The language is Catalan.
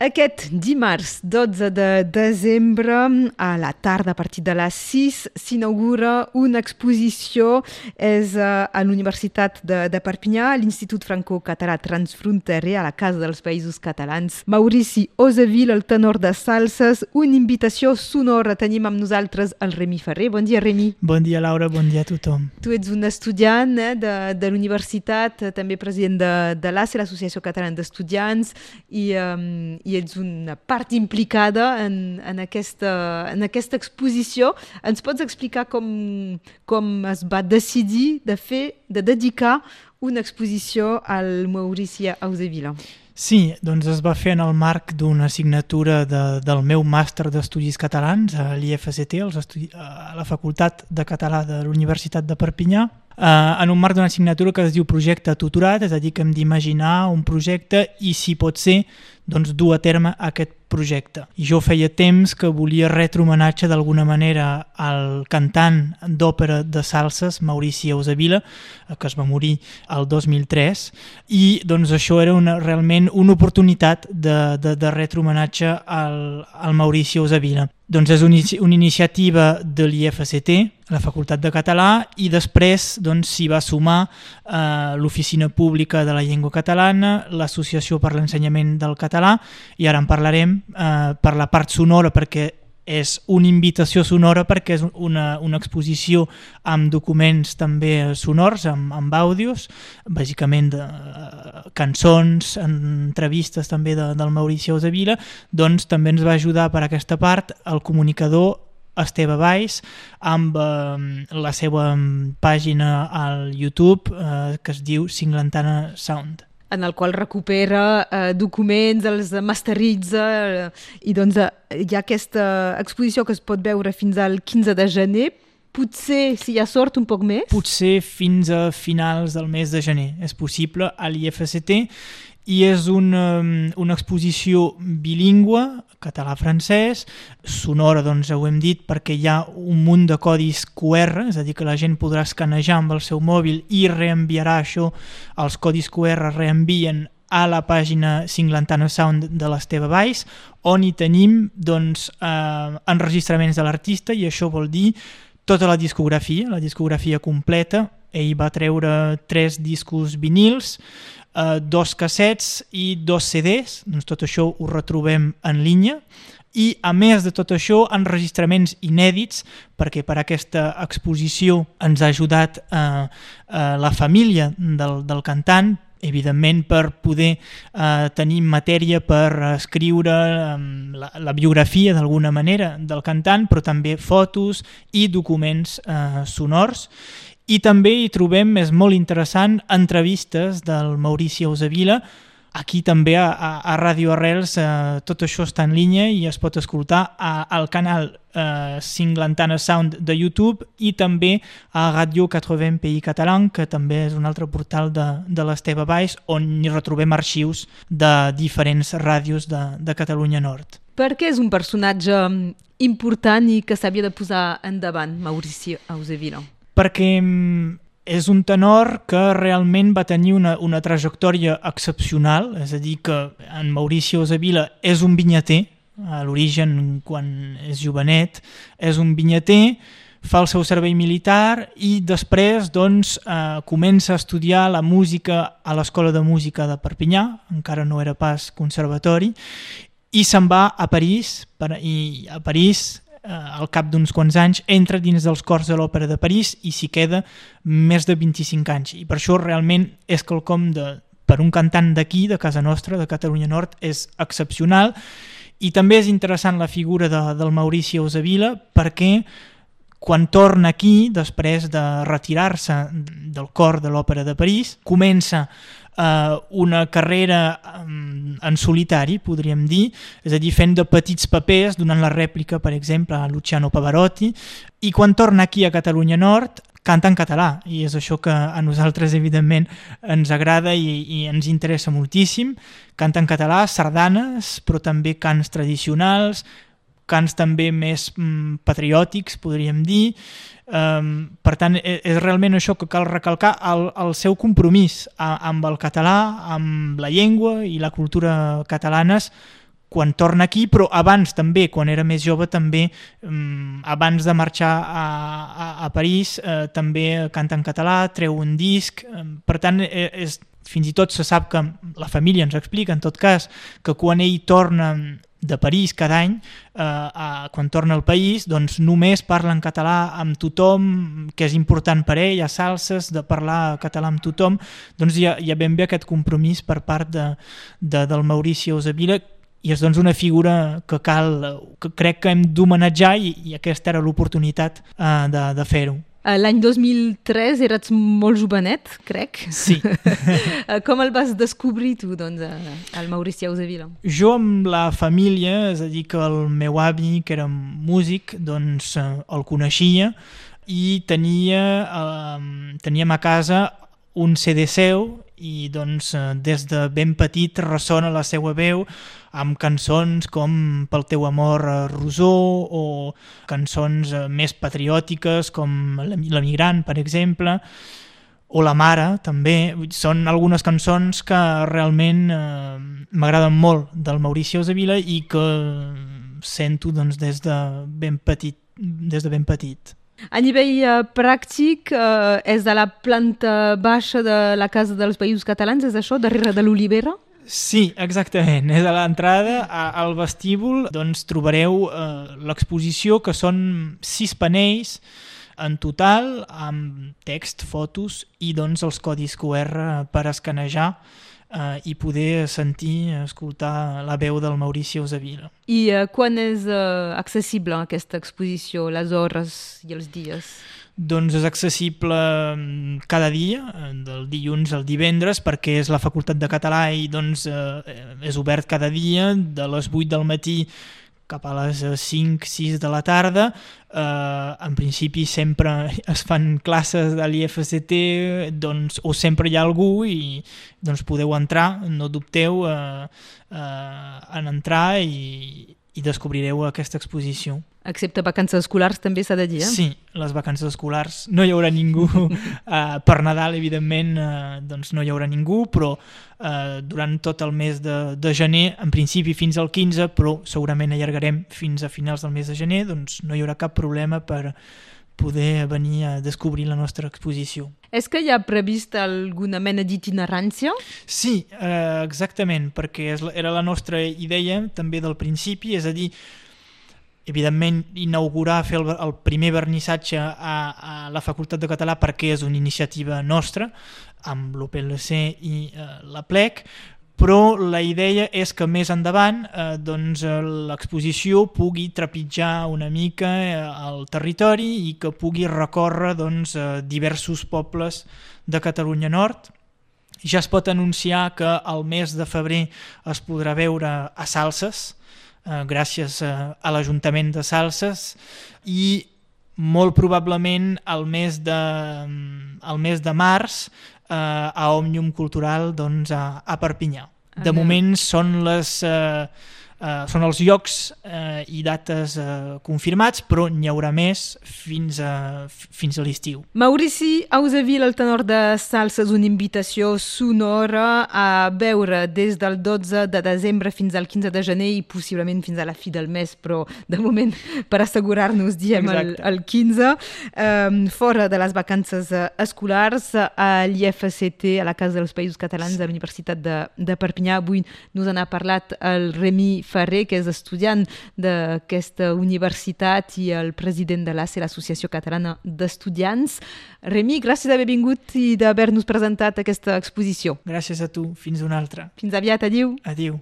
Aquest dimarts 12 de desembre, a la tarda, a partir de les 6, s'inaugura una exposició és eh, a l'Universitat de, de Perpinyà, a l'Institut Franco-Català Transfronterer, a la Casa dels Països Catalans. Maurici Oseville, el tenor de salses, una invitació sonora. Tenim amb nosaltres el Remi Ferrer. Bon dia, Remi. Bon dia, Laura. Bon dia a tothom. Tu ets un estudiant eh, de, de l'universitat, també president de, de l'ACE, l'Associació Catalana d'Estudiants, i, um, i ets una part implicada en, en, aquesta, en aquesta exposició. Ens pots explicar com, com es va decidir de fer, de dedicar una exposició al Maurici Ausevila? Sí, doncs es va fer en el marc d'una assignatura de, del meu màster d'Estudis Catalans a l'IFCT, a la Facultat de Català de l'Universitat de Perpinyà, eh, en un marc d'una assignatura que es diu projecte tutorat, és a dir, que hem d'imaginar un projecte i si pot ser doncs, dur a terme aquest projecte. Jo feia temps que volia retre homenatge d'alguna manera al cantant d'òpera de salses Maurici Eusebila, eh, que es va morir el 2003, i doncs això era una, realment una oportunitat de, de, de retre homenatge al, al Maurici Eusebila. Doncs és una, una iniciativa de l'IFCT, la Facultat de Català, i després doncs, s'hi va sumar eh, l'Oficina Pública de la Llengua Catalana, l'Associació per l'Ensenyament del Català, i ara en parlarem eh, per la part sonora, perquè és una invitació sonora perquè és una, una exposició amb documents també sonors, amb, amb àudios, bàsicament de uh, cançons, entrevistes també de, del Maurici Osavila, doncs també ens va ajudar per aquesta part el comunicador Esteve Valls amb eh, la seva pàgina al YouTube eh, que es diu Cinglantana Sound en el qual recupera eh, documents, els masteritza eh, i doncs eh, hi ha aquesta exposició que es pot veure fins al 15 de gener potser, si hi ha sort, un poc més? Potser fins a finals del mes de gener. És possible a l'IFCT i és una, una exposició bilingüe, català-francès, sonora, doncs ho hem dit, perquè hi ha un munt de codis QR, és a dir, que la gent podrà escanejar amb el seu mòbil i reenviarà això, els codis QR reenvien a la pàgina Cinglantana Sound de l'Esteve Valls, on hi tenim doncs, eh, enregistraments de l'artista i això vol dir tota la discografia, la discografia completa. Ell va treure tres discos vinils, eh, dos cassets i dos CDs, doncs tot això ho retrobem en línia, i a més de tot això enregistraments inèdits perquè per aquesta exposició ens ha ajudat eh, eh, la família del, del cantant evidentment per poder eh, tenir matèria per escriure eh, la, la biografia d'alguna manera del cantant però també fotos i documents eh, sonors i també hi trobem, és molt interessant, entrevistes del Maurici Eusavila, Aquí també a, a, a Radio Arrels eh, tot això està en línia i es pot escoltar a, al canal eh, Cinglantana Sound de YouTube i també a Radio 80 PI Catalan, que també és un altre portal de, de l'Esteve Baix, on hi retrobem arxius de diferents ràdios de, de Catalunya Nord. Per què és un personatge important i que s'havia de posar endavant, Maurici Eusebino? Perquè mm, és un tenor que realment va tenir una, una trajectòria excepcional, és a dir, que en Mauricio Osavila és un vinyater, a l'origen quan és jovenet, és un vinyater, fa el seu servei militar i després doncs, eh, comença a estudiar la música a l'Escola de Música de Perpinyà, encara no era pas conservatori, i se'n va a París, per, i a París eh, al cap d'uns quants anys, entra dins dels cors de l'Òpera de París i s'hi queda més de 25 anys. I per això realment és quelcom de, per un cantant d'aquí, de casa nostra, de Catalunya Nord, és excepcional. I també és interessant la figura de, del Maurici Eusavila perquè quan torna aquí, després de retirar-se del cor de l'Òpera de París, comença eh, una carrera um, en solitari, podríem dir, és a dir, fent de petits papers, donant la rèplica, per exemple, a Luciano Pavarotti, i quan torna aquí a Catalunya Nord canta en català, i és això que a nosaltres, evidentment, ens agrada i, i ens interessa moltíssim. Canta en català, sardanes, però també cants tradicionals, cants també més mm, patriòtics, podríem dir, Um, per tant, és, és realment això que cal recalcar, el, el seu compromís a, amb el català, amb la llengua i la cultura catalanes quan torna aquí, però abans també, quan era més jove, també, um, abans de marxar a, a, a París, eh, també canta en català, treu un disc, eh, per tant, eh, és, fins i tot se sap que la família ens explica, en tot cas, que quan ell torna de París cada any, eh, a, quan torna al país, doncs només parla en català amb tothom, que és important per ell, a salses, de parlar català amb tothom, doncs hi ha, hi ha ben bé aquest compromís per part de, de, del Maurici Eusebila, i és doncs una figura que cal, que crec que hem d'homenatjar i, i aquesta era l'oportunitat eh, de, de fer-ho. Eh, l'any 2003 eres molt jovenet, crec. Sí. Eh, com el vas descobrir tu, doncs, el Maurici Ausevila? Jo amb la família, és a dir, que el meu avi, que era músic, doncs el coneixia i tenia, eh, teníem a casa un CD seu i doncs eh, des de ben petit ressona la seva veu amb cançons com Pel teu amor a Rosó o cançons eh, més patriòtiques com L'emigrant, per exemple, o La mare, també. Són algunes cançons que realment eh, m'agraden molt del Maurici Osavila i que sento doncs, des de ben petit. Des de ben petit. A nivell uh, pràctic, uh, és de la planta baixa de la Casa dels Països Catalans, és això, darrere de l'Olivera? Sí, exactament. És a l'entrada, al vestíbul, doncs trobareu eh, l'exposició, que són sis panells en total, amb text, fotos i doncs els codis QR per escanejar eh, i poder sentir, escoltar la veu del Maurici Eusebila. I eh, quan és eh, accessible aquesta exposició, les hores i els dies? Doncs és accessible mm, cada dia, eh, del dilluns al divendres, perquè és la Facultat de Català i doncs, eh, és obert cada dia, de les 8 del matí cap a les 5-6 de la tarda. Eh, en principi sempre es fan classes de l'IFCT doncs, o sempre hi ha algú i doncs, podeu entrar, no dubteu eh, eh, en entrar i, i descobrireu aquesta exposició. Excepte vacances escolars també s'ha de dir, eh? Sí, les vacances escolars. No hi haurà ningú. uh, per Nadal, evidentment, uh, doncs no hi haurà ningú, però uh, durant tot el mes de, de gener, en principi fins al 15, però segurament allargarem fins a finals del mes de gener, doncs no hi haurà cap problema per poder venir a descobrir la nostra exposició. És que hi ha previst alguna mena d'itinerància? Sí, eh, exactament, perquè és, era la nostra idea també del principi, és a dir, evidentment inaugurar, fer el, el primer vernissatge a, a la Facultat de Català perquè és una iniciativa nostra amb l'OPLC i eh, la PLEC, però la idea és que més endavant eh, doncs, eh, l'exposició pugui trepitjar una mica eh, el territori i que pugui recórrer doncs, eh, diversos pobles de Catalunya Nord. Ja es pot anunciar que el mes de febrer es podrà veure a Salses, eh, gràcies a, eh, a l'Ajuntament de Salses, i molt probablement el mes de, el mes de març eh, a Òmnium Cultural doncs, a, a Perpinyà. De moment són les... Eh, Uh, són els llocs uh, i dates uh, confirmats, però n'hi haurà més fins a, fins a l'estiu. Maurici Auseville, el tenor de Salsa, és una invitació sonora a veure des del 12 de desembre fins al 15 de gener i possiblement fins a la fi del mes, però de moment, per assegurar-nos, diem el, el 15, um, fora de les vacances escolars, a l'IFCT, a la Casa dels Països Catalans de la Universitat de, de Perpinyà. Avui nos en ha parlat el Remi Ferrer, que és estudiant d'aquesta universitat i el president de l'ACE, l'Associació Catalana d'Estudiants. Remi, gràcies d'haver vingut i d'haver-nos presentat aquesta exposició. Gràcies a tu. Fins una altra. Fins aviat. Adiu. Adiu.